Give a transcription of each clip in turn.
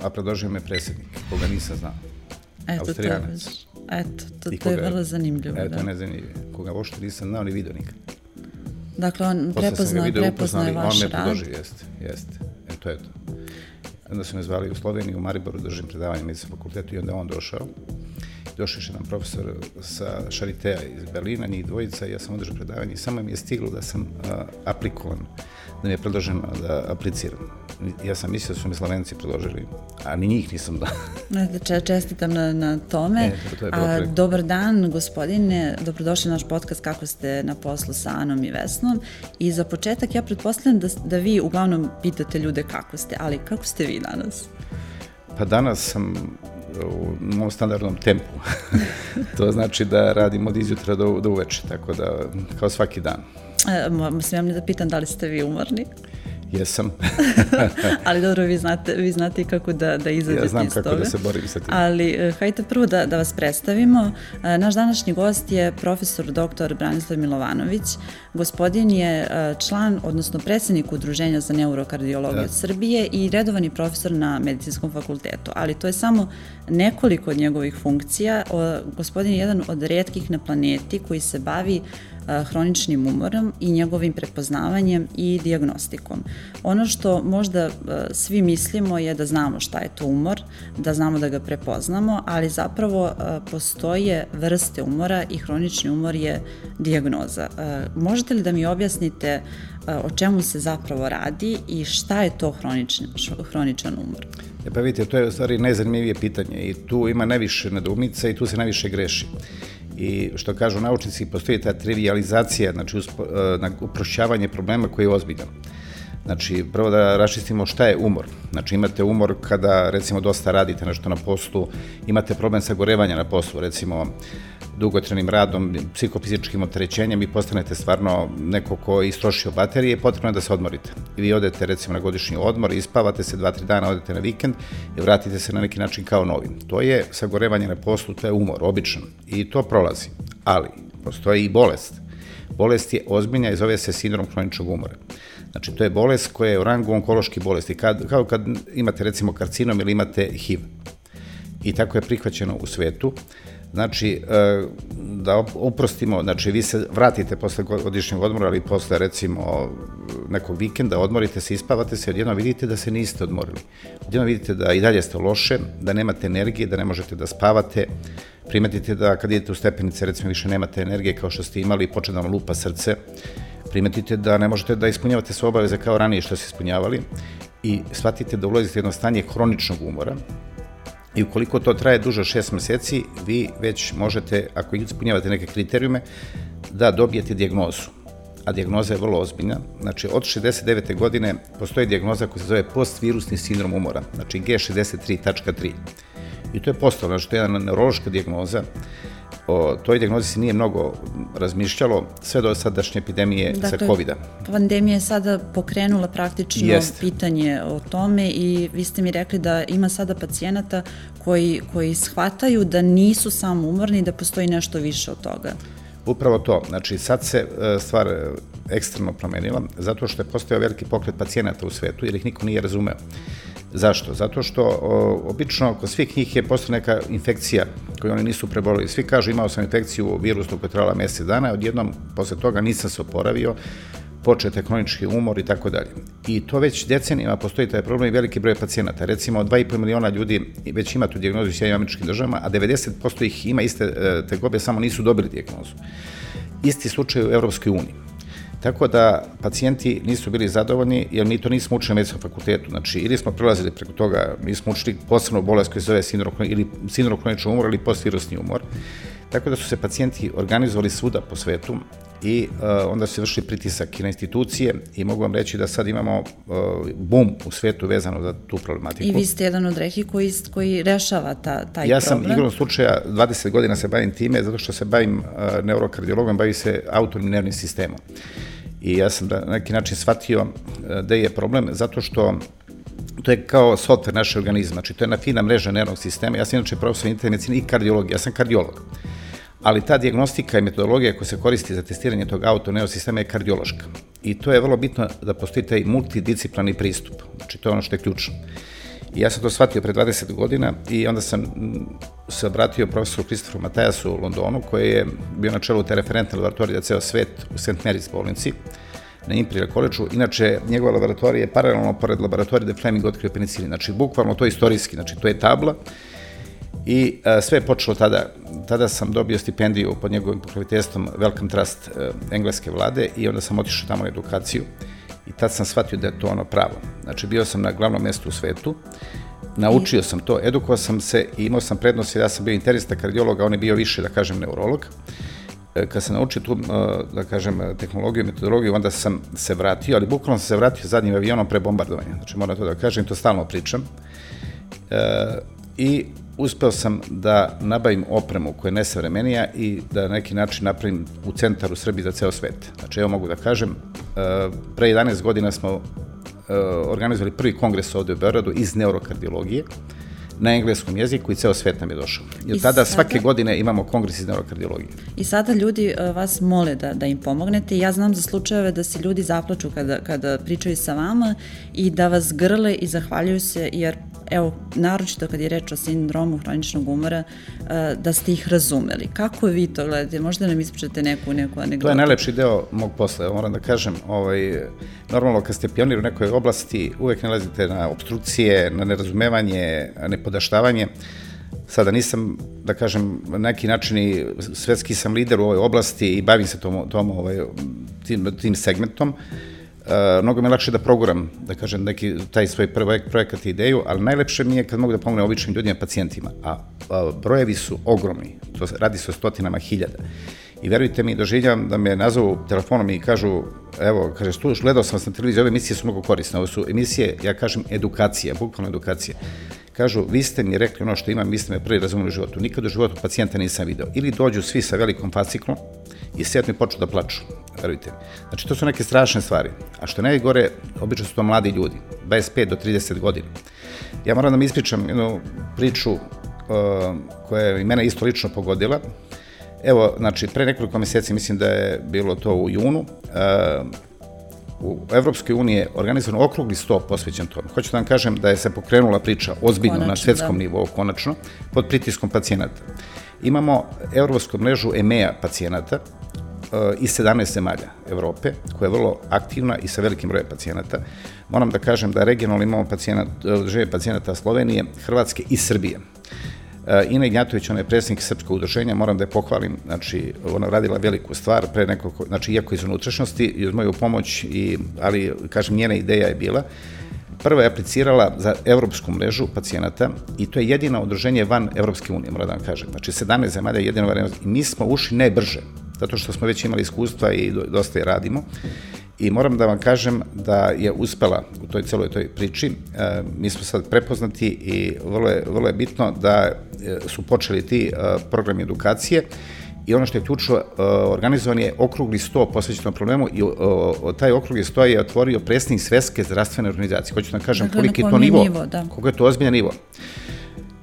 a predložio me predsjednik, koga nisam znao. Eto, to, Austrijanac. eto, to, to je vrlo zanimljivo. E, to da. je nezanimljivo. Koga uopšte nisam znao ni vidio nikad. Dakle, on prepoznao, je vaš on me rad. predložio, jeste, jeste. E, to je to. Onda su me zvali u Sloveniju, u Mariboru, držim predavanje na medicinskom fakultetu i onda je on došao. Došao je jedan profesor sa Šaritea iz Berlina, njih dvojica, ja sam održao predavanje i samo mi je stiglo da sam a, aplikovan, da mi je predloženo da apliciram. Ja sam mislio da su mi Slovenci predložili, a ni njih nisam da. Čestitam na, na tome. E, to- je A, dobar dan, gospodine. Dobrodošli na naš podcast Kako ste na poslu sa Anom i Vesnom. I za početak ja pretpostavljam da, da vi uglavnom pitate ljude kako ste, ali kako ste vi danas? Pa danas sam u mom standardnom tempu. to znači da radim od izjutra do, do uveče, tako da kao svaki dan. E, mo- smijem li da pitam da li ste vi umorni? Jesam. ali dobro, vi znate, vi znate i kako da, da izađete ja znam iz kako toga. da se borim sa tim. Ali e, hajde prvo da, da vas predstavimo. E, Naš današnji gost je profesor dr. Branislav Milovanović. Gospodin je e, član, odnosno predsednik Udruženja za neurokardiologiju Da. Srbije i redovani profesor na medicinskom fakultetu. Ali to je samo nekoliko od njegovih funkcija. Gospodin je jedan od redkih na planeti koji se bavi a, hroničnim umorom i njegovim prepoznavanjem i diagnostikom. Ono što možda a, svi mislimo je da znamo šta je to umor, da znamo da ga prepoznamo, ali zapravo a, postoje vrste umora i hronični umor je diagnoza. Možete li da mi objasnite o čemu se zapravo radi i šta je to hronični, hroničan umor? E pa vidite, to je u stvari najzanimljivije pitanje i tu ima najviše nedoumica i tu se najviše greši. I što kažu naučnici, postoji ta trivializacija, znači uspo, e, na uprošćavanje problema koji je ozbiljan. Znači, prvo da raščistimo šta je umor. Znači, imate umor kada, recimo, dosta radite nešto na poslu, imate problem sagorevanja na poslu, recimo, dugotrenim radom, psihofizičkim opterećenjem i postanete stvarno neko ko je istrošio baterije, potrebno je da se odmorite. I vi odete recimo na godišnji odmor, ispavate se dva, tri dana, odete na vikend i vratite se na neki način kao novi. To je sagorevanje na poslu, to je umor, običan. I to prolazi. Ali, postoji i bolest. Bolest je ozbiljna i zove se sindrom hroničnog umora. Znači, to je bolest koja je u rangu onkoloških bolesti, kad, kao kad imate recimo karcinom ili imate HIV i tako je prihvaćeno u svetu. Znači, e, da uprostimo, znači vi se vratite posle go- godišnjeg odmora, ali posle recimo nekog vikenda, odmorite se, ispavate se, odjednom vidite da se niste odmorili. Odjednom vidite da i dalje ste loše, da nemate energije, da ne možete da spavate, primetite da kad idete u stepenice, recimo više nemate energije kao što ste imali, počne da vam lupa srce, primetite da ne možete da ispunjavate sve obaveze kao ranije što ste ispunjavali i shvatite da ulazite u jedno stanje hroničnog umora, I ukoliko to traje duže od šest meseci, vi već možete, ako ispunjavate neke kriterijume, da dobijete dijagnozu. A dijagnoza je vrlo ozbiljna. Znači, od 69. godine postoji dijagnoza koja se zove postvirusni sindrom umora, znači G63.3. I to je postalo, znači to je jedna neurološka dijagnoza. O toj dijagnozi se nije mnogo razmišljalo sve do sadašnje epidemije sa COVID-a. Pandemija je sada pokrenula praktično Jeste. pitanje o tome i vi ste mi rekli da ima sada pacijenata koji, koji shvataju da nisu samo umorni, da postoji nešto više od toga. Upravo to. Znači, sad se e, stvar e, ekstremno promenila, zato što je postojao veliki pokret pacijenata u svetu, jer ih niko nije razumeo. Zašto? Zato što o, obično kod svih njih je postoja neka infekcija koju oni nisu prebolili. Svi kažu imao sam infekciju virusnu koja je mesec dana, odjednom posle toga nisam se oporavio, počete hronički umor i tako dalje. I to već decenijama postoji taj problem i veliki broj pacijenata. Recimo, 2,5 miliona ljudi već ima tu dijagnozu u Sjedinim američkim državama, a 90% ih ima iste e, tegobe, samo nisu dobili dijagnozu. Isti slučaj u Evropskoj uniji. Tako da pacijenti nisu bili zadovoljni jer mi to nismo učili na medicinskom fakultetu. Znači, ili smo prelazili preko toga, mi smo učili posebnu bolest koja se zove sindrom, ili umora ili postvirusni umor. Tako da su se pacijenti organizovali svuda po svetu i uh, onda se vršili pritisak i na institucije i mogu vam reći da sad imamo uh, bum u svetu vezano za tu problematiku. I vi ste jedan od reki koji, koji rešava ta, taj Ja sam problem. igrom slučaja 20 godina se bavim time zato što se bavim uh, neurokardiologom, bavim se autonomnim nervnim sistemom. I ja sam da, na neki način shvatio uh, da je problem zato što to je kao software naše organizma, znači to je na fina mreža nervnog sistema. Ja sam inače profesor interne medicine i kardiologije, ja sam kardiolog. Ali ta diagnostika i metodologija koja se koristi za testiranje tog autonervnog sistema je kardiološka. I to je vrlo bitno da postoji taj multidisciplinarni pristup. Znači to je ono što je ključno. I ja sam to shvatio pre 20 godina i onda sam se obratio profesoru Kristoforu Matajasu u Londonu, koji je bio na čelu te referentne laboratorije za ceo svet u St. Mary's bolnici na Imperial College-u. Inače, njegova laboratorija je paralelno pored laboratorije da Fleming otkrio penicilin. Znači, bukvalno to je istorijski, znači to je tabla I a, sve je počelo tada. Tada sam dobio stipendiju pod njegovim pokroviteljstvom Welcome Trust a, engleske vlade i onda sam otišao tamo na edukaciju i tad sam shvatio da je to ono pravo. Znači, bio sam na glavnom mestu u svetu, naučio sam to, edukovao sam se i imao sam prednost jer ja sam bio interista kardiologa, on je bio više, da kažem, neurolog. E, kad sam naučio tu, da kažem, tehnologiju, metodologiju, onda sam se vratio, ali bukvalno sam se vratio zadnjim avionom pre bombardovanja. Znači, moram to da kažem, to stalno pričam. E, I uspeo sam da nabavim opremu koja je nesavremenija i da na neki način napravim u centar u Srbiji za ceo svet. Znači, evo mogu da kažem, e, pre 11 godina smo e, organizovali prvi kongres ovde u Beogradu iz neurokardiologije na engleskom jeziku i ceo svet nam je došao. I od tada sada, svake godine imamo kongres iz neurokardiologije. I sada ljudi e, vas mole da, da im pomognete. Ja znam za slučajeve da se ljudi zaplaču kada, kada pričaju sa vama i da vas grle i zahvaljuju se jer evo, naročito kad je reč o sindromu hroničnog umora, e, da ste ih razumeli. Kako vi to gledate? Možda nam ispričate neku, neku anegdotu? To je najlepši deo mog posla, moram da kažem. Ovaj, normalno, kad ste pionir u nekoj oblasti, uvek nalazite na obstrukcije, na nerazumevanje, nepodaštavanje. Sada nisam, da kažem, na neki način i svetski sam lider u ovoj oblasti i bavim se tom, tom ovaj, tim, tim segmentom. Uh, Uh, mnogo mi je lakše da proguram, da kažem, neki, taj svoj prvi projekat i ideju, ali najlepše mi je kad mogu da pomognem običnim ljudima, pacijentima, a, a brojevi su ogromni, to radi se o stotinama hiljada. I verujte mi, doživljam da me nazovu telefonom i kažu, evo, kaže, stu, gledao sam vas na televiziji, ove emisije su mnogo korisne, ovo su emisije, ja kažem, edukacija, bukvalno edukacija. Kažu, vi ste mi rekli ono što imam, vi ste me prvi razumeli u životu, nikad u životu pacijenta nisam video. Ili dođu svi sa velikom fasciklom, i sednu i počnu da plaču, verujte mi. Znači, to su neke strašne stvari. A što najgore, obično su to mladi ljudi, 25 do 30 godina. Ja moram da mi ispričam jednu priču uh, koja je i mene isto lično pogodila. Evo, znači, pre nekoliko meseci, mislim da je bilo to u junu, uh, u Evropskoj uniji je organizovan okrugli sto posvećen tome. Hoću da vam kažem da je se pokrenula priča ozbiljno konačno, na svetskom da. nivou, konačno, pod pritiskom pacijenata. Imamo evropsku mrežu EMEA pacijenata, iz 17 zemalja Evrope, koja je vrlo aktivna i sa velikim brojem pacijenata. Moram da kažem da regionalno imamo pacijenat, žive pacijenata Slovenije, Hrvatske i Srbije. E, Ina Ignjatović, ona je predsjednik Srpskog udruženja, moram da je pohvalim, znači, ona radila veliku stvar pre nekoliko, znači, iako iz unutrašnjosti i uz moju pomoć, i, ali, kažem, njena ideja je bila, prva je aplicirala za evropsku mrežu pacijenata i to je jedino udruženje van Evropske unije, moram da vam kažem. Znači, 17 zemalja jedino van Evropske i mi smo ušli ne brže zato što smo već imali iskustva i dosta je radimo. I moram da vam kažem da je uspela u toj celoj toj priči. E, mi smo sad prepoznati i vrlo je, vrlo je bitno da e, su počeli ti e, programi edukacije i ono što je ključno, organizovan je okrugli sto posvećenom problemu i taj okrugli sto je otvorio presnik Svetske zdravstvene organizacije. Hoću da kažem dakle, koliki je to nivo, nivo da. koliko je to ozbiljan nivo.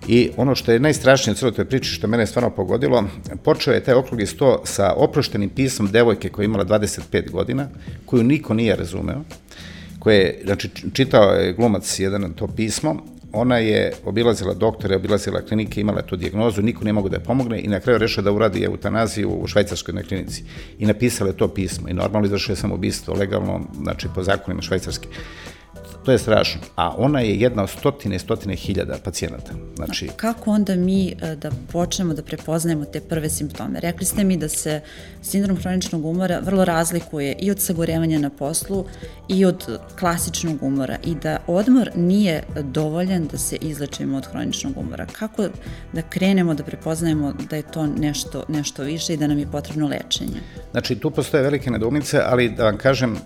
I ono što je najstrašnije u celoj toj priči, što mene stvarno pogodilo, počeo je taj okrugli sto sa oproštenim pismom devojke koja je imala 25 godina, koju niko nije razumeo, koje, znači, čitao je glumac jedan to pismo, ona je obilazila doktore, obilazila klinike, imala tu dijagnozu, niko nije mogu da je pomogne i na kraju rešila da uradi eutanaziju u švajcarskoj na klinici. I napisala je to pismo i normalno izvršio je samoubistvo, legalno, znači po zakonima švajcarske. To je strašno. A ona je jedna od stotine i stotine hiljada pacijenata. Znači, Kako onda mi e, da počnemo da prepoznajemo te prve simptome? Rekli ste mi da se sindrom hroničnog umora vrlo razlikuje i od sagorevanja na poslu i od klasičnog umora i da odmor nije dovoljan da se izlečimo od hroničnog umora. Kako da krenemo da prepoznajemo da je to nešto, nešto više i da nam je potrebno lečenje? Znači, tu postoje velike nedoumice, ali da vam kažem,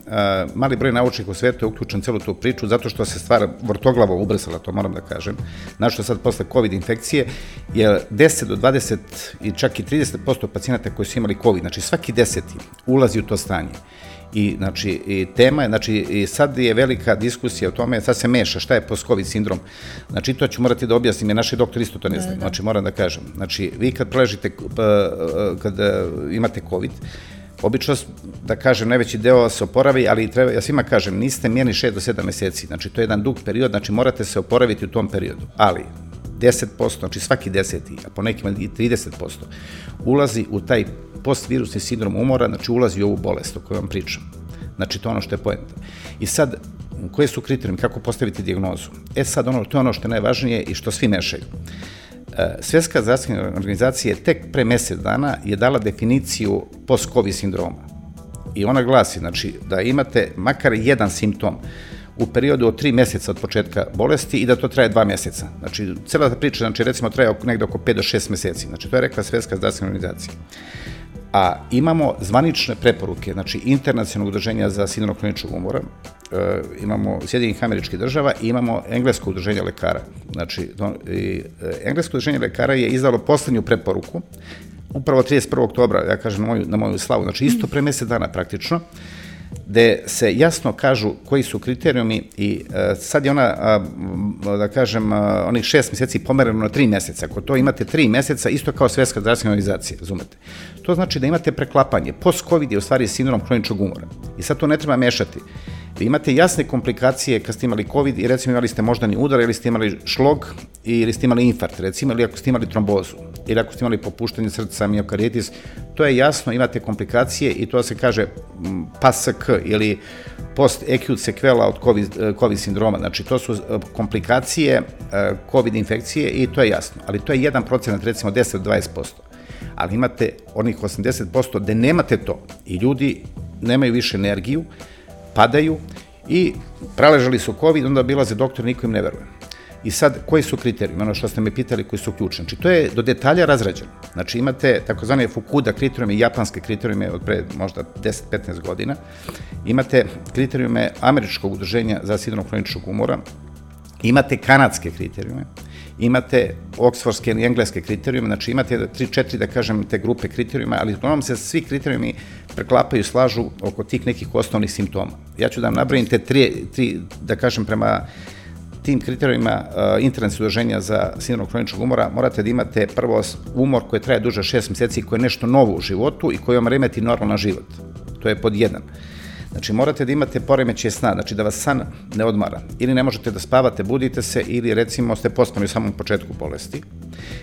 mali broj naučnih u svetu je uključen celu tu priču zato što se stvar vrtoglavo ubrzala, to moram da kažem. Našto sad posle COVID infekcije je 10 do 20 i čak i 30% pacijenata koji su imali COVID, znači svaki deseti ulazi u to stanje. I, znači, i tema je, znači, i sad je velika diskusija o tome, sad se meša šta je post-covid sindrom. Znači, to ću morati da objasnim, jer naši doktor isto to ne zna. Da, da. Znači, moram da kažem. Znači, vi kad preležite, kad imate COVID, Obično, da kažem, najveći deo se oporavi, ali treba, ja svima kažem, niste mjerni 6 do 7 meseci, znači to je jedan dug period, znači morate se oporaviti u tom periodu, ali 10%, znači svaki deseti, a po nekima i 30%, ulazi u taj postvirusni sindrom umora, znači ulazi u ovu bolest o kojoj vam pričam. Znači, to ono što je poenta. I sad, koje su kriterijumi, kako postaviti dijagnozu? E sad, ono, to je ono što je najvažnije i što svi mešaju. E, Svjetska zdravstvena organizacija tek pre mesec dana je dala definiciju post-COVID sindroma. I ona glasi, znači, da imate makar jedan simptom u periodu od tri meseca od početka bolesti i da to traje dva meseca. Znači, cela ta priča, znači, recimo, traje negde oko 5 do 6 meseci. Znači, to je rekla Svetska zdravstvena organizacija. A imamo zvanične preporuke, znači internacionalnog udruženja za sindrom hroničnog umora, e, imamo Sjedinih američkih država i imamo Englesko udruženje lekara. Znači, do, i, e, Englesko udruženje lekara je izdalo poslednju preporuku, upravo 31. oktobra, ja kažem na moju, na moju slavu, znači isto pre mesec dana praktično, gde se jasno kažu koji su kriterijumi i uh, sad je ona, uh, da kažem, uh, onih šest meseci pomereno na tri meseca. Ako to imate tri meseca, isto kao svetska zdravstvena organizacija, razumete? To znači da imate preklapanje. Post-COVID je u stvari sindrom hroničnog umora. I sad to ne treba mešati. Vi imate jasne komplikacije kad ste imali COVID i recimo imali ste moždani udar ili ste imali šlog ili ste imali infarkt, recimo, ili ako ste imali trombozu ili ako ste imali popuštanje srca, miokaritis, to je jasno, imate komplikacije i to se kaže PASK ili post-acute sekvela od COVID, COVID sindroma. Znači, to su e, komplikacije e, COVID infekcije i to je jasno. Ali to je jedan procenat, recimo 10-20%. Ali imate onih 80% gde nemate to i ljudi nemaju više energiju, padaju i praležali su COVID, onda bilaze doktor, niko im ne veruje. I sad, koji su kriterijumi? Ono što ste me pitali, koji su ključni. Znači, to je do detalja razrađeno. Znači, imate takozvane Fukuda kriterijume, japanske kriterijume od pre možda 10-15 godina. Imate kriterijume američkog udruženja za sindrom hroničnog umora. Imate kanadske kriterijume imate oksforske i engleske kriterijume, znači imate 3-4, da kažem, te grupe kriterijuma, ali uglavnom se svi kriterijumi preklapaju, slažu oko tih nekih osnovnih simptoma. Ja ću da vam nabrojim te tri, tri da kažem, prema tim kriterijima uh, internet udruženja za sindrom hroničnog umora morate da imate prvo umor koji traje duže 6 meseci, koji je nešto novo u životu i koji vam remeti normalan život. To je pod jedan. Znači, morate da imate poremećaj sna, znači da vas san ne odmara. Ili ne možete da spavate, budite se, ili recimo ste pospani u samom početku bolesti.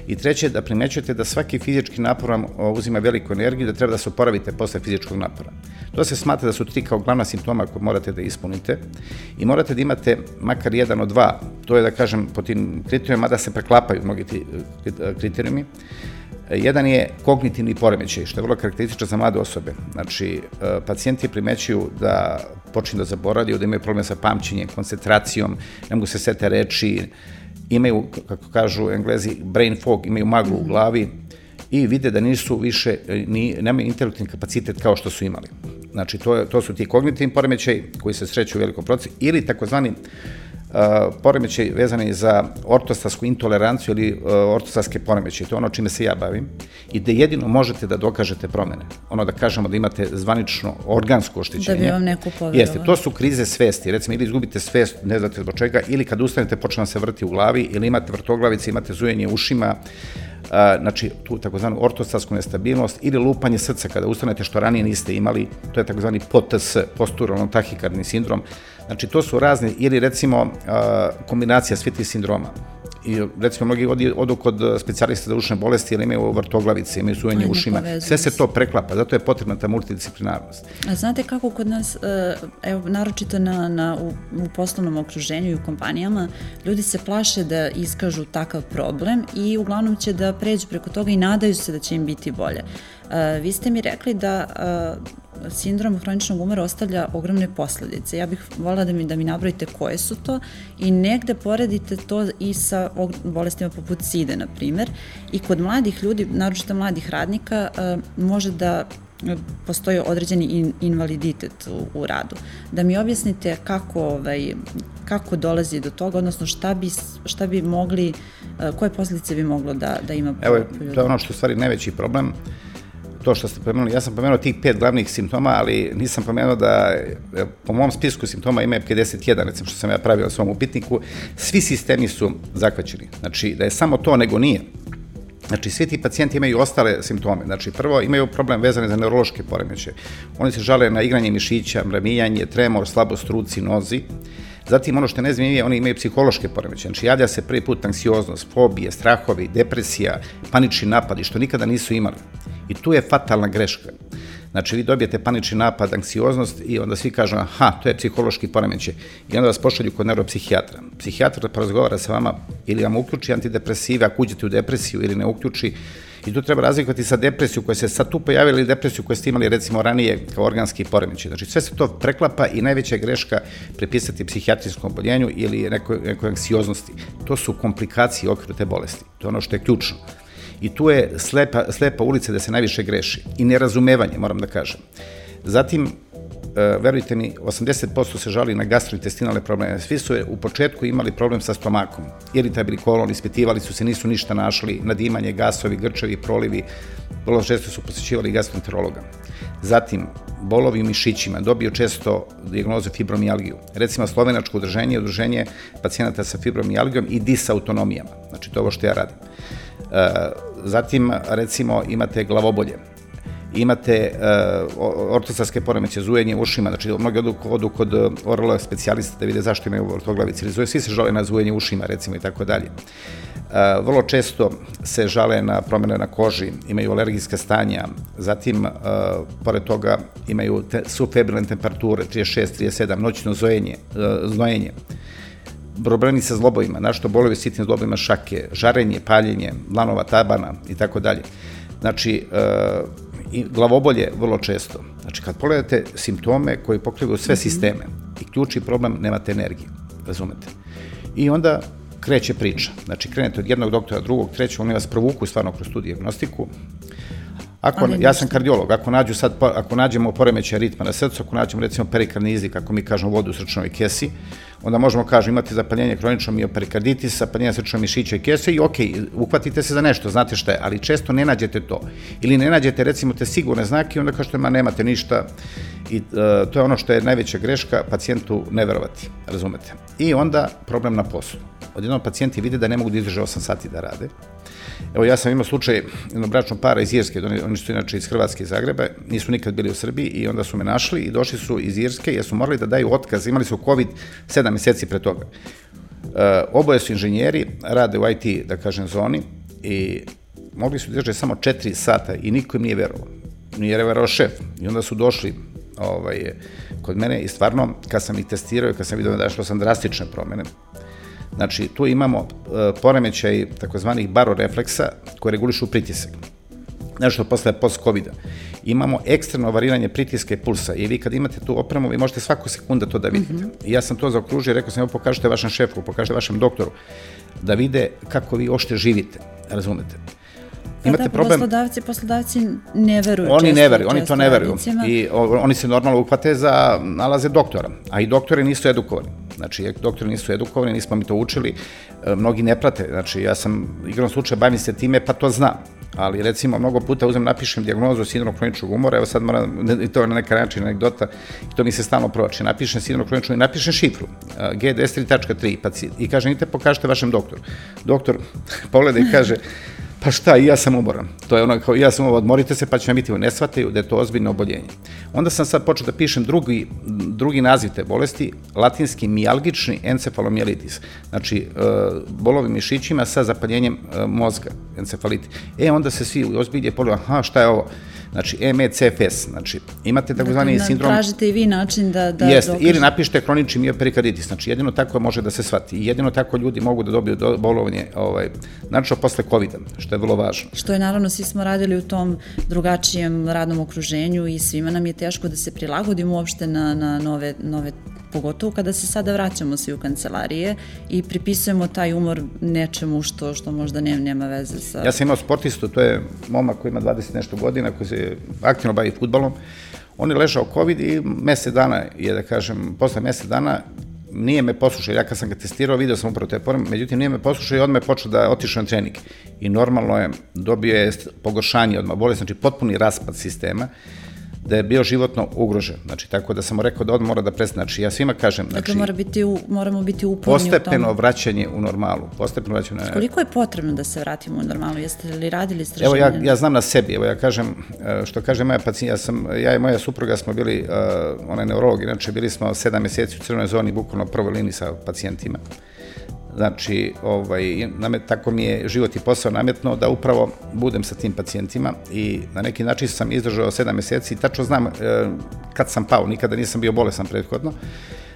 I treće, da primećujete da svaki fizički napor vam uzima veliku energiju, da treba da se oporavite posle fizičkog napora. To se smatra da su tri kao glavna simptoma koje morate da ispunite i morate da imate makar jedan od dva, to je da kažem po tim kriterijima, da se preklapaju mnogi ti kriterijumi, Jedan je kognitivni poremećaj, što je vrlo karakteristično za mlade osobe. Znači, e, pacijenti primećuju da počinu da zaboravljaju, da imaju probleme sa pamćenjem, koncentracijom, ne mogu se sete reči, imaju, kako kažu englezi, brain fog, imaju maglu u glavi i vide da nisu više, e, ni, nemaju intelektualni kapacitet kao što su imali. Znači, to, to su ti kognitivni poremećaj koji se sreću u velikom procesu ili takozvani poremećaj vezani za ortostasku intoleranciju ili ortostaske poremećaje, to je ono čime se ja bavim, i da jedino možete da dokažete promene. Ono da kažemo da imate zvanično organsko oštećenje. Da bi vam neko povjerovao. Jeste, to su krize svesti. Recimo, ili izgubite svest, ne znate zbog čega, ili kad ustanete počne vam se vrti u glavi, ili imate vrtoglavice, imate zujenje ušima, a, znači tu takozvanu ortostasku nestabilnost ili lupanje srca kada ustanete što ranije niste imali, to je takozvani PTS, posturalno tahikardni sindrom, Znači, to su razne, ili recimo kombinacija svih tih sindroma. I recimo mnogi odu, odu kod specijalista za ušne bolesti ili imaju vrtoglavice, imaju sujenje ušima. Sve se to preklapa, zato je potrebna ta multidisciplinarnost. A znate kako kod nas, e, evo, naročito na, na, u, u poslovnom okruženju i u kompanijama, ljudi se plaše da iskažu takav problem i uglavnom će da pređu preko toga i nadaju se da će im biti bolje. E, vi ste mi rekli da sindrom hroničnog umora ostavlja ogromne posledice. Ja bih volila da mi, da mi nabrojite koje su to i negde poredite to i sa bolestima poput SIDE, na primer. I kod mladih ljudi, naročito mladih radnika, može da postoji određeni in, invaliditet u, u radu. Da mi objasnite kako, ovaj, kako dolazi do toga, odnosno šta bi, šta bi mogli, koje posljedice bi moglo da, da ima Evo, to je ono što je stvari najveći problem. Uh, to što ste pomenuli, ja sam pomenuo tih pet glavnih simptoma, ali nisam pomenuo da e, po mom spisku simptoma ima 51, recimo što sam ja pravio na svom upitniku, svi sistemi su zakvaćeni. Znači, da je samo to, nego nije. Znači, svi ti pacijenti imaju ostale simptome. Znači, prvo imaju problem vezane za neurološke poremeće. Oni se žale na igranje mišića, mramijanje, tremor, slabost ruci, nozi. Zatim, ono što je nezmijenije, oni imaju psihološke poremeće. Znači, javlja se prvi put anksioznost, fobije, strahovi, depresija, panični napadi, što nikada nisu imali. I tu je fatalna greška. Znači, vi dobijete panični napad, anksioznost i onda svi kažu, aha, to je psihološki poremeće. I onda vas pošalju kod neuropsihijatra. Psihijatar porazgovara sa vama ili vam uključi antidepresive, ako uđete u depresiju ili ne uključi. I tu treba razlikovati sa depresiju koja se sad tu pojavila ili depresiju koju ste imali recimo ranije kao organski poremeće. Znači sve se to preklapa i najveća greška prepisati psihijatrijskom oboljenju ili nekoj, nekoj anksioznosti. To su komplikacije okviru te bolesti. To je ono što je ključno. I tu je slepa, slepa ulica da se najviše greši. I nerazumevanje, moram da kažem. Zatim, verujte mi, 80% se žali na gastrointestinalne probleme. Svi su u početku imali problem sa stomakom. Iritabilni kolon, ispitivali su se, nisu ništa našli, nadimanje, gasovi, grčevi, prolivi. Vrlo često su posjećivali gastroenterologa. Zatim, bolovi u mišićima, dobio često diagnozu fibromijalgiju. Recimo, slovenačko udruženje je udruženje pacijenata sa fibromijalgijom i disautonomijama. Znači, to je ovo što ja radim. E, zatim, recimo, imate glavobolje, imate uh, ortosarske poremeće, zujenje ušima, znači mnogi odu, odu kod orologa specijalista da vide zašto imaju ortoglavice ili zuje, svi se žale na zujenje ušima, recimo, i tako dalje. Uh, vrlo često se žale na promene na koži, imaju alergijska stanja, zatim, uh, pored toga, imaju te, subfebrilne temperature, 36, 37, noćno zojenje, uh, znojenje problemi sa zlobovima, našto bolovi sitnim zlobovima šake, žarenje, paljenje, lanova tabana i tako dalje. Znači, e, i glavobolje vrlo često. Znači, kad pogledate simptome koji pokrivaju sve mm -hmm. sisteme i ključni problem, nemate energije, razumete? I onda kreće priča. Znači, krenete od jednog doktora, drugog, trećeg, oni vas provuku stvarno kroz tu diagnostiku, Ako, ja sam kardiolog, ako, nađu sad, ako nađemo poremećaj ritma na srcu, ako nađemo recimo perikarnizi, kako mi kažemo vodu u srčnoj kesi, onda možemo kažemo imate zapaljenje kronično mioperikarditis, zapaljenje srčnog mišića i kese i ok, uhvatite se za nešto, znate šta je, ali često ne nađete to. Ili ne nađete recimo te sigurne znake i onda kažete ma nemate ništa i uh, to je ono što je najveća greška pacijentu ne verovati, razumete. I onda problem na poslu. Odjednom pacijenti vide da ne mogu da izdrže 8 sati da rade, Evo ja sam imao slučaj jednog bračnog para iz Irske, oni, oni su inače iz Hrvatske i Zagreba, nisu nikad bili u Srbiji i onda su me našli i došli su iz Irske jer su morali da daju otkaz, imali su COVID 7 meseci pre toga. E, oboje su inženjeri, rade u IT, da kažem, zoni i mogli su da samo 4 sata i niko im nije verovao. Nije verovao šef. I onda su došli ovaj, kod mene i stvarno, kad sam ih testirao i kad sam vidio da što sam drastične promene, Znači, tu imamo uh, poremećaj takozvanih barorefleksa koji regulišu pritisak. Nešto posle post-covida. Imamo ekstremno variranje pritiska i pulsa i vi kad imate tu opremu, vi možete svaku sekunda to da vidite. Mm -hmm. I ja sam to zaokružio i rekao sam, evo pokažite vašem šefu, pokažite vašem doktoru, da vide kako vi ošte živite, razumete. Imate da, problem... Poslodavci, poslodavci ne veruju. Oni često, ne veruju, oni to ne veruju. I o, oni se normalno uhvate za nalaze doktora, a i doktori nisu edukovani. Znači, doktori nisu edukovani, nismo mi to učili, e, mnogi ne prate. Znači, ja sam igrom slučaja bavim se time, pa to znam. Ali, recimo, mnogo puta uzem, napišem diagnozu sindrom kroničnog umora, evo sad moram, i to je na neka način anegdota, i to mi se stalno provači. Napišem sindrom kroničnog i napišem šifru, G103.3, pa, i kažem, idite pokažite vašem doktoru. Doktor pogleda i kaže, Pa šta, i ja sam umoran. To je ono kao, ja sam umoran, odmorite se pa će vam biti, ne shvataju da je to ozbiljno oboljenje. Onda sam sad počeo da pišem drugi, drugi naziv te bolesti, latinski mijalgični encefalomijelitis. Znači, e, bolovi mišićima sa zapaljenjem e, mozga, encefaliti. E, onda se svi ozbilje pogledaju, aha, šta je ovo? Znači, MECFS, znači, imate takozvani dakle, sindrom... Tražite i vi način da... da Jeste, dokaže... ili napišete kronični mioperikarditis, znači, jedino tako može da se shvati. I jedino tako ljudi mogu da dobiju do, bolovanje, ovaj, znači, posle COVID-a, što je vrlo važno. Što je, naravno, svi smo radili u tom drugačijem radnom okruženju i svima nam je teško da se prilagodimo uopšte na, na nove, nove pogotovo kada se sada vraćamo svi u kancelarije i pripisujemo taj umor nečemu što, što možda nema, nema veze sa... Ja sam imao sportistu, to je momak koji ima 20 nešto godina, koji se aktivno bavi futbolom. On je ležao COVID i mesec dana je, da kažem, posle mesec dana nije me poslušao, ja kad sam ga testirao, video sam upravo te porem, međutim nije me poslušao i odmah je počeo da otišao na trening. I normalno je, dobio je pogoršanje odmah bolest, znači potpuni raspad sistema da je bio životno ugrožen. Znači, tako da sam mu rekao da on mora da prestane. Znači, ja svima kažem... Znači, dakle, mora biti u, moramo biti uporni u Postepeno vraćanje u normalu. Postepeno vraćanje u Koliko je potrebno da se vratimo u normalu? Jeste li radili istraživanje? Evo, ja, ja znam na sebi. Evo, ja kažem, e, što kaže moja pacijenta, ja, sam, ja i moja supruga smo bili, uh, ona je neurolog, inače bili smo sedam meseci u crvenoj zoni, bukvalno prvoj liniji sa pacijentima. Znači, ovaj, namet, tako mi je život i posao nametno da upravo budem sa tim pacijentima i na neki način sam izdržao sedam meseci i tačno znam e, kad sam pao, nikada nisam bio bolesan prethodno.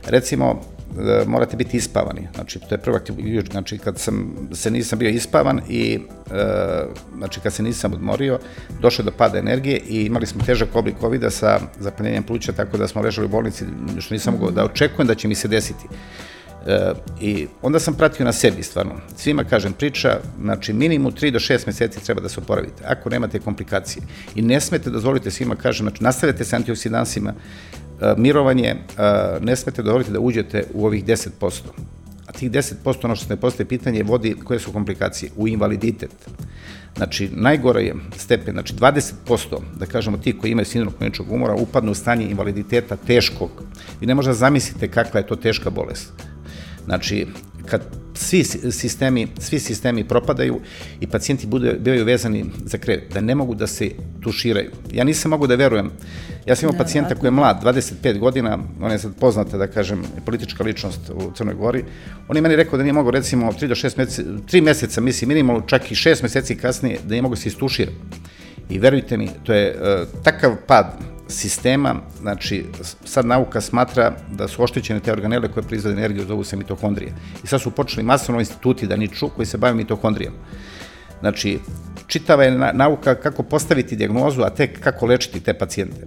Recimo, e, morate biti ispavani, znači to je prva znači kad sam se nisam bio ispavan i e, znači kad se nisam odmorio, došlo do pada energije i imali smo težak oblik covid sa zapaljenjem pluća, tako da smo ležali u bolnici, što nisam mogao da očekujem da će mi se desiti. E, I onda sam pratio na sebi stvarno. Svima kažem priča, znači minimum 3 do 6 meseci treba da se oporavite, ako nemate komplikacije. I ne smete dozvolite svima kažem, znači nastavljate sa antioksidansima, e, mirovanje, e, ne smete dozvoliti da uđete u ovih 10%. A tih 10%, ono što se ne postoje pitanje, vodi koje su komplikacije? U invaliditet. Znači, najgore je stepen, znači 20%, da kažemo ti koji imaju sindrom kliničkog umora, upadnu u stanje invaliditeta teškog. Vi ne možete zamislite kakva je to teška bolest. Znači, kad svi sistemi, svi sistemi propadaju i pacijenti bude, bivaju vezani za krevet, da ne mogu da se tuširaju. Ja nisam mogu da verujem. Ja sam imao ne, pacijenta koji je mlad, 25 godina, on je sad poznata, da kažem, politička ličnost u Crnoj Gori. On je meni rekao da nije mogo, recimo, 3 do 6 meseca, 3 meseca, mislim, minimalno čak i 6 meseci kasnije, da nije mogo da se istušira. I verujte mi, to je uh, takav pad sistema, znači sad nauka smatra da su oštećene te organele koje proizvode energiju, zovu se mitohondrije. I sad su počeli masovno instituti da niču koji se bave mitohondrijom. Znači, čitava je nauka kako postaviti diagnozu, a tek kako lečiti te pacijente.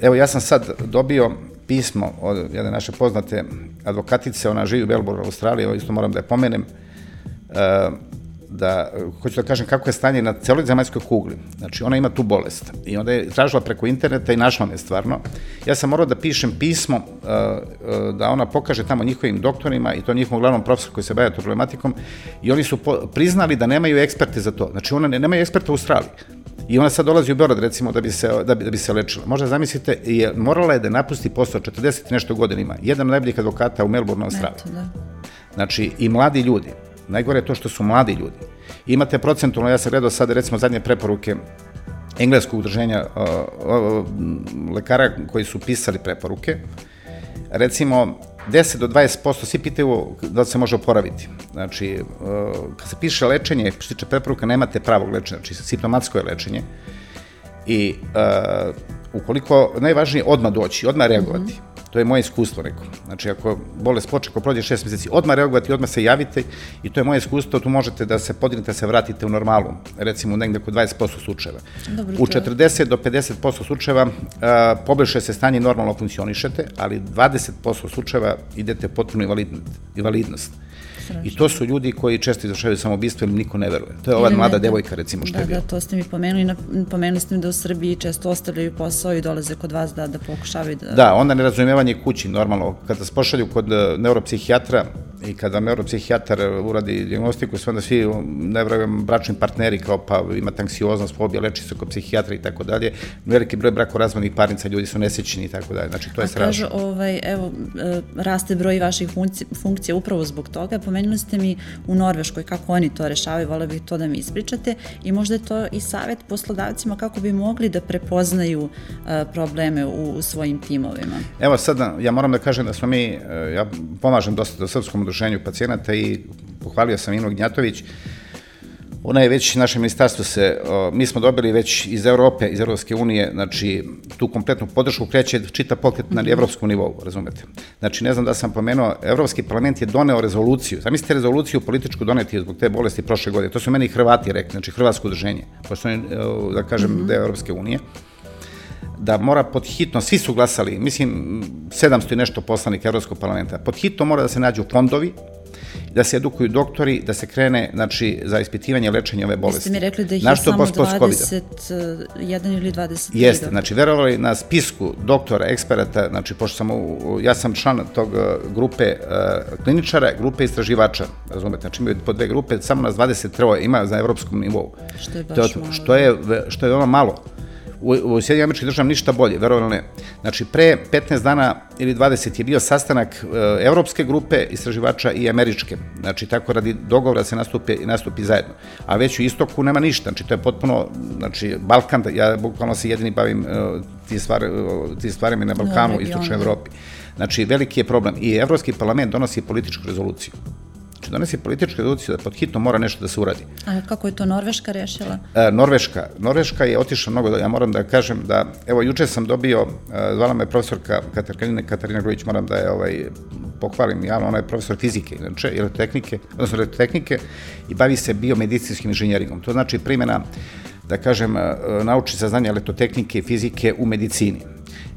Evo, ja sam sad dobio pismo od jedne naše poznate advokatice, ona živi u Melbourne, Australiji, ovo isto moram da je pomenem, uh, da, hoću da kažem kako je stanje na celoj zemaljskoj kugli. Znači, ona ima tu bolest i onda je tražila preko interneta i našla me stvarno. Ja sam morao da pišem pismo uh, uh, da ona pokaže tamo njihovim doktorima i to njihovom glavnom profesoru koji se bavio to problematikom i oni su po, priznali da nemaju eksperte za to. Znači, ona ne, nemaju eksperta u Australiji. I ona sad dolazi u Beograd, recimo, da bi se, da bi, da bi se lečila. Možda zamislite, je, morala je da napusti posao 40 nešto godina ima. Jedan od najboljih advokata u Melbourne, Australiji. Da. Znači, i mladi ljudi. Najgore je to što su mladi ljudi. Imate procentualno, ja sam gledao sad recimo zadnje preporuke engleskog udruženja uh, uh, lekara koji su pisali preporuke, recimo 10 do 20% svi pitaju da se može oporaviti. Znači, uh, kad se piše lečenje, što se tiče preporuka, nemate pravog lečenja, znači simptomatsko je lečenje. I uh, ukoliko, najvažnije odmah doći, odmah reagovati. Mm -hmm. To je moje iskustvo neko. Znači, ako bolest počne, ako prođe šest meseci, odmah reagovati, odmah se javite i to je moje iskustvo, tu možete da se podignete, da se vratite u normalu, recimo negde kod 20% slučajeva. Dobro, u 40 do 50% slučajeva poboljše se stanje, normalno funkcionišete, ali 20% slučajeva idete potpuno invalidnost. I to su ljudi koji često izvršavaju samobistvo ili niko ne veruje. To je ova mlada devojka recimo što da, je bila. Da, to ste mi pomenuli. Pomenuli ste mi da u Srbiji često ostavljaju posao i dolaze kod vas da, da pokušavaju da... Da, onda nerazumevanje kući, normalno. Kada se pošalju kod e, neuropsihijatra, i kada neuropsihijatar uradi diagnostiku, sve onda svi, ne verujem, bračni partneri kao pa ima anksioznost, fobija, leči se kod psihijatra i tako dalje. Veliki broj brakorazvodnih parnica, ljudi su nesećeni i tako dalje. Znači, to je strašno. A kažu, ovaj, evo, raste broj vaših funkcija, funkcija upravo zbog toga. Pomenuli ste mi u Norveškoj kako oni to rešavaju, vole bih to da mi ispričate i možda je to i savet poslodavcima kako bi mogli da prepoznaju uh, probleme u, u svojim timovima. Evo sad, ja moram da kažem da smo mi, e, ja pomažem dosta da srpskom udruženju pacijenata i pohvalio sam Inu Gnjatović, Ona je već, naše ministarstvo se, mi smo dobili već iz Europe, iz Evropske unije, znači tu kompletnu podršku kreće čita pokret na mhm. evropskom nivou, razumete. Znači, ne znam da sam pomenuo, Evropski parlament je doneo rezoluciju, zamislite rezoluciju političku doneti zbog te bolesti prošle godine, to su meni Hrvati rekli, znači Hrvatsko udruženje, pošto je, da kažem, mm -hmm. deo Evropske unije, da mora pod hitno, svi su glasali, mislim 700 i nešto poslanika Evropskog parlamenta, pod hitno mora da se nađu fondovi, da se edukuju doktori, da se krene znači, za ispitivanje lečenja ove bolesti. Jeste mi rekli da ih je samo 21 eh, ili 20 Jeste, znači verovali na spisku doktora, eksperata, znači pošto sam, u, ja sam član tog eh, grupe uh, kliničara, grupe istraživača, razumete, znači imaju po dve grupe, samo nas 23 ima za evropskom nivou. Što je baš to, malo. Što je, što je veoma malo u, u Sjedinim američkih državama ništa bolje, verovali ne. Znači, pre 15 dana ili 20 je bio sastanak e, evropske grupe istraživača i američke. Znači, tako radi dogovora se nastupi, nastupi zajedno. A već u istoku nema ništa. Znači, to je potpuno, znači, Balkan, ja bukvalno se jedini bavim uh, ti, stvar, uh, ti stvarima na Balkanu, no, istočnoj Evropi. Znači, veliki je problem. I Evropski parlament donosi političku rezoluciju. Znači, donesi političku rezoluciju da pod hitno mora nešto da se uradi. A kako je to Norveška rešila? E, Norveška. Norveška je otišla mnogo, ja moram da kažem da, evo, juče sam dobio, e, zvala me profesorka Katarina, Katarina Grujić, moram da je ovaj, pohvalim javno, ona je profesor fizike, inače, elektrotehnike, odnosno elektrotehnike i bavi se biomedicinskim inženjeringom. To znači primjena, da kažem, e, nauči saznanja elektrotehnike i fizike u medicini.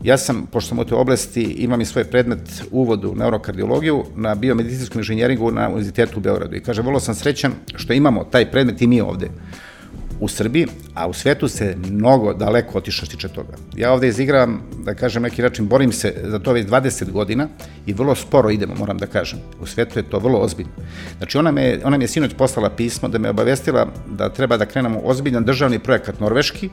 Ja sam, pošto sam u toj oblasti, imam i svoj predmet uvod u neurokardiologiju na biomedicinskom inženjeringu na Univerzitetu u Beogradu. I kažem, vrlo sam srećan što imamo taj predmet i mi ovde u Srbiji, a u svetu se mnogo daleko otišao tiče toga. Ja ovde izigravam, da kažem neki način, borim se za to već 20 godina i vrlo sporo idemo, moram da kažem. U svetu je to vrlo ozbiljno. Znači, ona, me, ona mi je sinoć poslala pismo da me obavestila da treba da krenemo ozbiljan državni projekat norveški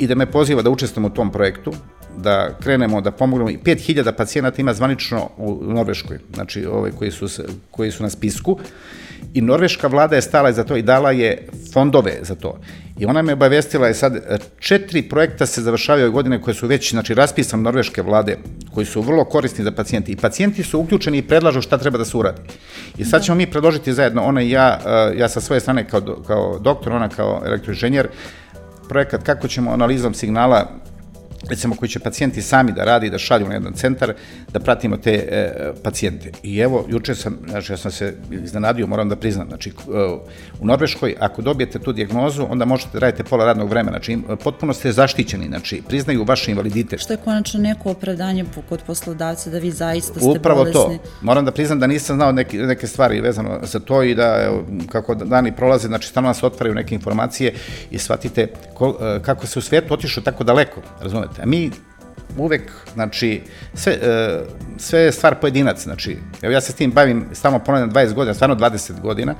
i da me poziva da učestvujem u tom projektu, da krenemo da pomognemo. 5000 pacijenata ima zvanično u Norveškoj, znači ove koji su, koji su na spisku. I norveška vlada je stala za to i dala je fondove za to. I ona me obavestila je sad, četiri projekta se završavaju ove godine koje su već, znači, raspisan norveške vlade, koji su vrlo korisni za pacijenti. I pacijenti su uključeni i predlažu šta treba da se uradi. I sad da. ćemo mi predložiti zajedno, ona i ja, ja sa svoje strane kao, kao doktor, ona kao elektroinženjer, projekat kako ćemo analizom signala recimo koji će pacijenti sami da radi, da šalju na jedan centar, da pratimo te e, pacijente. I evo, juče sam, znači ja sam se iznenadio, moram da priznam, znači u Norveškoj ako dobijete tu dijagnozu, onda možete da radite pola radnog vremena, znači potpuno ste zaštićeni, znači priznaju vaš invaliditet. Što je konačno neko opravdanje kod poslodavca da vi zaista ste Upravo bolesni? Upravo to. Moram da priznam da nisam znao neke, neke stvari vezano za to i da, evo, kako dani prolaze, znači stalno nas otvaraju neke informacije i shvatite ko, e, kako se u svijetu otišao tako daleko, razumete? A mi uvek, znači, sve, e, sve je stvar pojedinac, znači, evo ja se s tim bavim, stalno ponavljam 20 godina, stvarno 20 godina,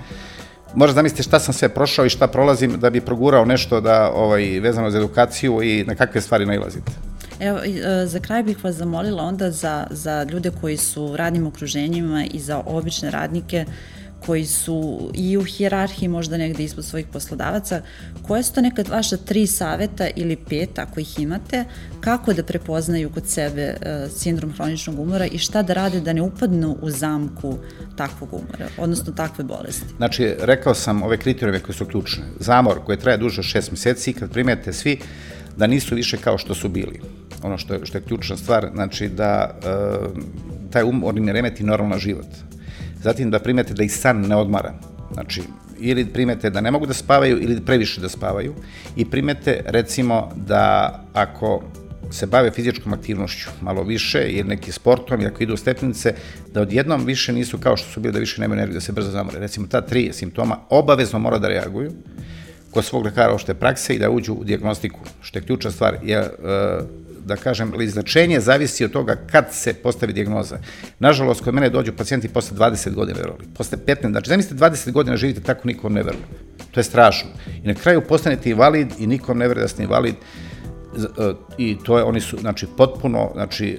možda zamislite šta sam sve prošao i šta prolazim da bi progurao nešto da, ovaj, vezano za edukaciju i na kakve stvari nailazite. Evo, e, za kraj bih vas zamolila onda za, za ljude koji su u radnim okruženjima i za obične radnike, uh, koji su i u hijerarhiji možda negde ispod svojih poslodavaca, koje su to nekad vaša tri saveta ili pet, ako ih imate, kako da prepoznaju kod sebe uh, sindrom hroničnog umora i šta da rade da ne upadnu u zamku takvog umora, odnosno takve bolesti? Znači, rekao sam ove kriterijume koje su ključne. Zamor koji traje duže od šest meseci, kad primete svi da nisu više kao što su bili. Ono što je, što je ključna stvar, znači da uh, taj umor ne remeti normalan život Zatim da primete da ih san ne odmara. Znači, ili primete da ne mogu da spavaju ili previše da spavaju i primete recimo da ako se bave fizičkom aktivnošću malo više ili neki sportom i ako idu u stepenice, da odjednom više nisu kao što su bili, da više nemaju energiju, da se brzo zamore. Recimo, ta tri simptoma obavezno mora da reaguju kod svog lekara ošte prakse i da uđu u diagnostiku, što je ključna stvar. Je, da kažem, izlečenje zavisi od toga kad se postavi dijagnoza. Nažalost, kod mene dođu pacijenti posle 20 godina, verovali. Posle 15, znači, zamislite 20 godina živite tako, nikom ne veruje. To je strašno. I na kraju postanete invalid i nikom ne veruje da ste invalid e, i to je, oni su, znači, potpuno, znači,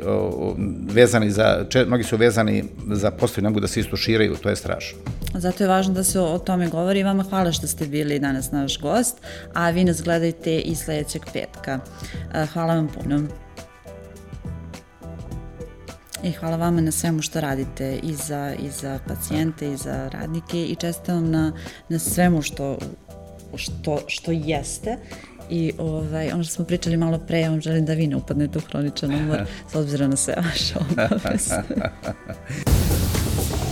vezani za, če, mnogi su vezani za postoji, mogu da se istuširaju, to je strašno. Zato je važno da se o, tome govori i vama hvala što ste bili danas naš gost, a vi nas gledajte i sledećeg petka. E, hvala vam puno. I hvala vama na svemu što radite i za, i za pacijente i za radnike i čestitam vam na, na svemu što, što, što jeste i ovaj, ono što smo pričali malo pre, ja vam želim da vi ne upadnete u hroničan umor s obzirom na sve vaše obaveze.